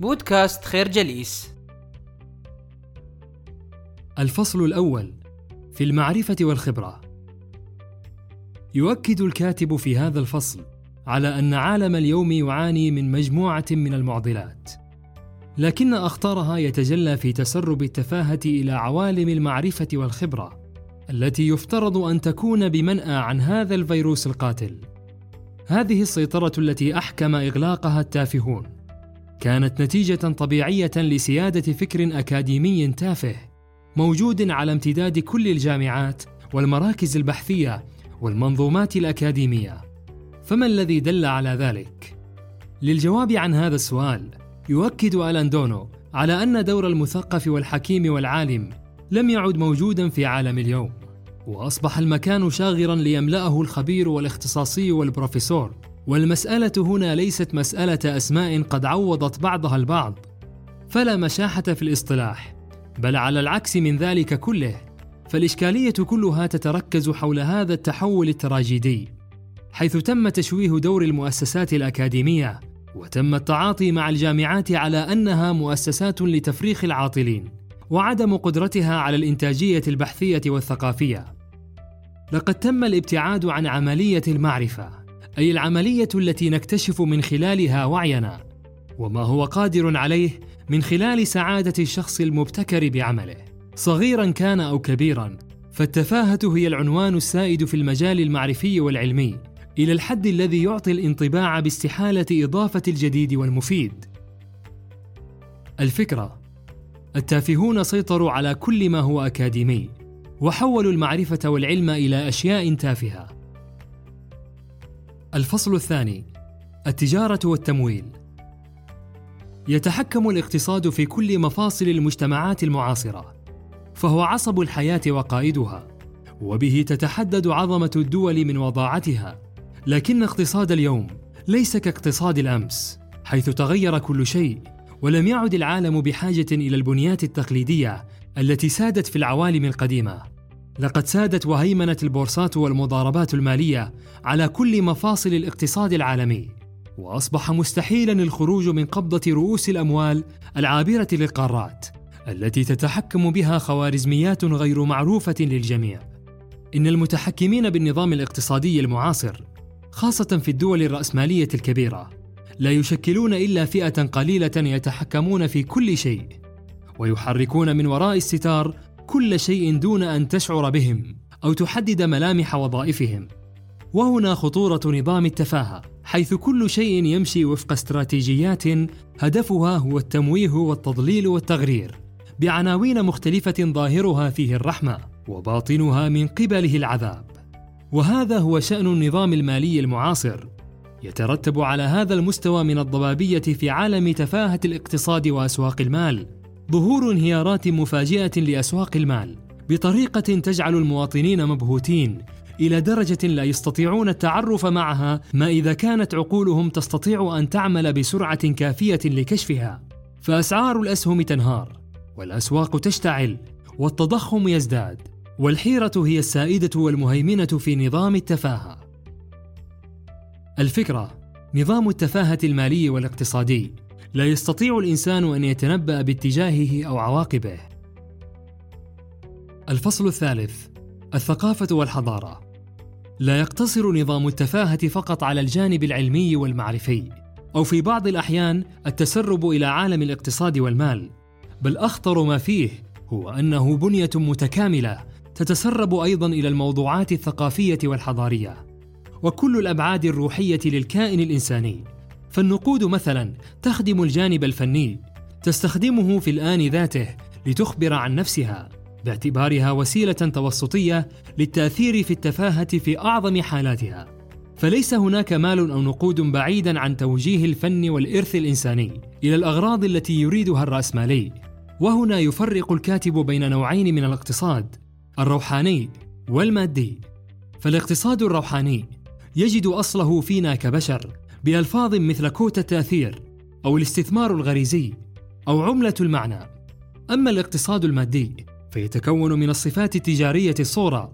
بودكاست خير جليس. الفصل الأول في المعرفة والخبرة. يؤكد الكاتب في هذا الفصل على أن عالم اليوم يعاني من مجموعة من المعضلات لكن أخطرها يتجلى في تسرب التفاهة إلى عوالم المعرفة والخبرة التي يفترض أن تكون بمنأى عن هذا الفيروس القاتل. هذه السيطرة التي أحكم إغلاقها التافهون. كانت نتيجة طبيعية لسيادة فكر أكاديمي تافه موجود على امتداد كل الجامعات والمراكز البحثية والمنظومات الأكاديمية فما الذي دل على ذلك؟ للجواب عن هذا السؤال يؤكد ألان دونو على أن دور المثقف والحكيم والعالم لم يعد موجودا في عالم اليوم وأصبح المكان شاغرا ليملأه الخبير والاختصاصي والبروفيسور والمسألة هنا ليست مسألة أسماء قد عوضت بعضها البعض فلا مشاحة في الاصطلاح بل على العكس من ذلك كله فالإشكالية كلها تتركز حول هذا التحول التراجيدي حيث تم تشويه دور المؤسسات الأكاديمية وتم التعاطي مع الجامعات على أنها مؤسسات لتفريخ العاطلين وعدم قدرتها على الإنتاجية البحثية والثقافية. لقد تم الابتعاد عن عملية المعرفة. أي العملية التي نكتشف من خلالها وعينا وما هو قادر عليه من خلال سعادة الشخص المبتكر بعمله صغيرا كان أو كبيرا فالتفاهة هي العنوان السائد في المجال المعرفي والعلمي إلى الحد الذي يعطي الانطباع باستحالة إضافة الجديد والمفيد الفكرة التافهون سيطروا على كل ما هو أكاديمي وحولوا المعرفة والعلم إلى أشياء تافهة. الفصل الثاني: التجارة والتمويل. يتحكم الاقتصاد في كل مفاصل المجتمعات المعاصرة، فهو عصب الحياة وقائدها، وبه تتحدد عظمة الدول من وضاعتها. لكن اقتصاد اليوم ليس كاقتصاد الأمس، حيث تغير كل شيء، ولم يعد العالم بحاجة إلى البنيات التقليدية التي سادت في العوالم القديمة لقد سادت وهيمنت البورصات والمضاربات المالية على كل مفاصل الاقتصاد العالمي وأصبح مستحيلا الخروج من قبضة رؤوس الأموال العابرة للقارات التي تتحكم بها خوارزميات غير معروفة للجميع. إن المتحكمين بالنظام الاقتصادي المعاصر خاصة في الدول الرأسمالية الكبيرة لا يشكلون إلا فئة قليلة يتحكمون في كل شيء ويحركون من وراء الستار كل شيء دون أن تشعر بهم أو تحدد ملامح وظائفهم. وهنا خطورة نظام التفاهة حيث كل شيء يمشي وفق استراتيجيات هدفها هو التمويه والتضليل والتغرير بعناوين مختلفة ظاهرها فيه الرحمة وباطنها من قبله العذاب. وهذا هو شأن النظام المالي المعاصر يترتب على هذا المستوى من الضبابية في عالم تفاهة الاقتصاد وأسواق المال ظهور انهيارات مفاجئة لأسواق المال بطريقة تجعل المواطنين مبهوتين إلى درجة لا يستطيعون التعرف معها ما إذا كانت عقولهم تستطيع أن تعمل بسرعة كافية لكشفها. فأسعار الأسهم تنهار والأسواق تشتعل والتضخم يزداد والحيرة هي السائدة والمهيمنة في نظام التفاهة. الفكرة نظام التفاهة المالي والاقتصادي. لا يستطيع الإنسان أن يتنبأ باتجاهه أو عواقبه. الفصل الثالث الثقافة والحضارة. لا يقتصر نظام التفاهة فقط على الجانب العلمي والمعرفي أو في بعض الأحيان التسرب إلى عالم الاقتصاد والمال بل أخطر ما فيه هو أنه بنية متكاملة تتسرب أيضا إلى الموضوعات الثقافية والحضارية وكل الأبعاد الروحية للكائن الإنساني. فالنقود مثلا تخدم الجانب الفني تستخدمه في الآن ذاته لتخبر عن نفسها باعتبارها وسيلة توسطية للتأثير في التفاهة في أعظم حالاتها. فليس هناك مال أو نقود بعيدا عن توجيه الفن والإرث الإنساني إلى الأغراض التي يريدها الرأسمالي. وهنا يفرق الكاتب بين نوعين من الاقتصاد الروحاني والمادي. فالاقتصاد الروحاني يجد أصله فينا كبشر. بألفاظ مثل كوت التأثير أو الاستثمار الغريزي أو عملة المعنى أما الاقتصاد المادي فيتكون من الصفات التجارية الصورة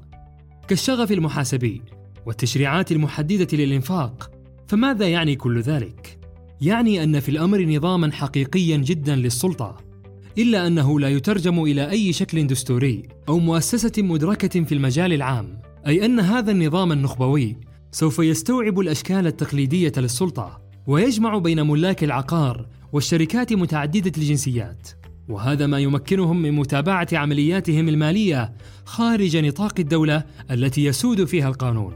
كالشغف المحاسبي والتشريعات المحددة للإنفاق فماذا يعني كل ذلك؟ يعني أن في الأمر نظاما حقيقيا جدا للسلطة إلا أنه لا يترجم إلى أي شكل دستوري أو مؤسسة مدركة في المجال العام أي أن هذا النظام النخبوي سوف يستوعب الأشكال التقليدية للسلطة ويجمع بين ملاك العقار والشركات متعددة الجنسيات. وهذا ما يمكنهم من متابعة عملياتهم المالية خارج نطاق الدولة التي يسود فيها القانون.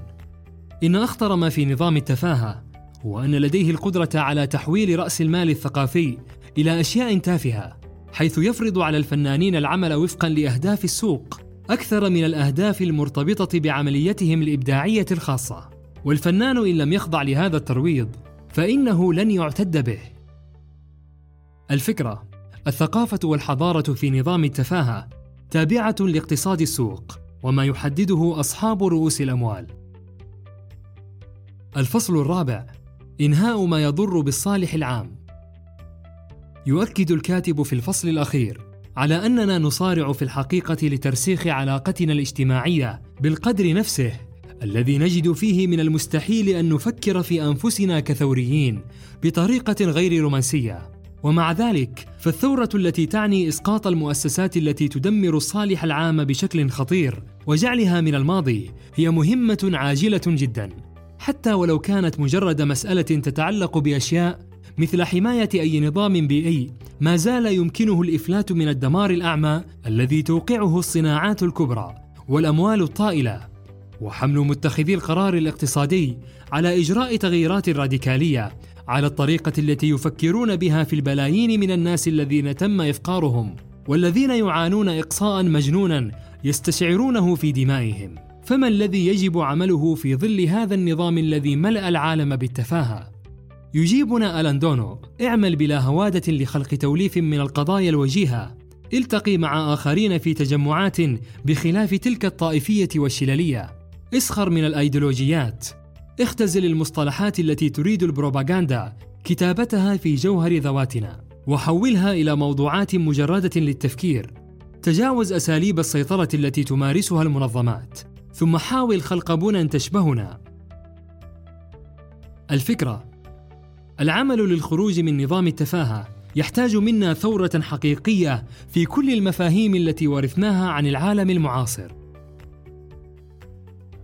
إن أخطر ما في نظام التفاهة هو أن لديه القدرة على تحويل رأس المال الثقافي إلى أشياء تافهة حيث يفرض على الفنانين العمل وفقا لأهداف السوق أكثر من الأهداف المرتبطة بعمليتهم الإبداعية الخاصة. والفنان إن لم يخضع لهذا الترويض فإنه لن يعتد به. الفكرة الثقافة والحضارة في نظام التفاهة تابعة لاقتصاد السوق وما يحدده أصحاب رؤوس الأموال. الفصل الرابع إنهاء ما يضر بالصالح العام. يؤكد الكاتب في الفصل الأخير على أننا نصارع في الحقيقة لترسيخ علاقتنا الاجتماعية بالقدر نفسه الذي نجد فيه من المستحيل أن نفكر في أنفسنا كثوريين بطريقة غير رومانسية. ومع ذلك فالثورة التي تعني إسقاط المؤسسات التي تدمر الصالح العام بشكل خطير وجعلها من الماضي هي مهمة عاجلة جدا. حتى ولو كانت مجرد مسألة تتعلق بأشياء مثل حماية أي نظام بيئي ما زال يمكنه الإفلات من الدمار الأعمى الذي توقعه الصناعات الكبرى والأموال الطائلة. وحمل متخذي القرار الاقتصادي على إجراء تغييرات راديكالية على الطريقة التي يفكرون بها في البلايين من الناس الذين تم إفقارهم والذين يعانون اقصاء مجنونا يستشعرونه في دمائهم. فما الذي يجب عمله في ظل هذا النظام الذي ملأ العالم بالتفاهة؟ يجيبنا ألاندونو اعمل بلا هوادة لخلق توليف من القضايا الوجيهة. التقي مع آخرين في تجمعات بخلاف تلك الطائفية والشللية اسخر من الأيديولوجيات. اختزل المصطلحات التي تريد البروباغندا كتابتها في جوهر ذواتنا وحولها إلى موضوعات مجردة للتفكير. تجاوز أساليب السيطرة التي تمارسها المنظمات. ثم حاول خلق بنى تشبهنا. الفكرة العمل للخروج من نظام التفاهة يحتاج منا ثورة حقيقية في كل المفاهيم التي ورثناها عن العالم المعاصر.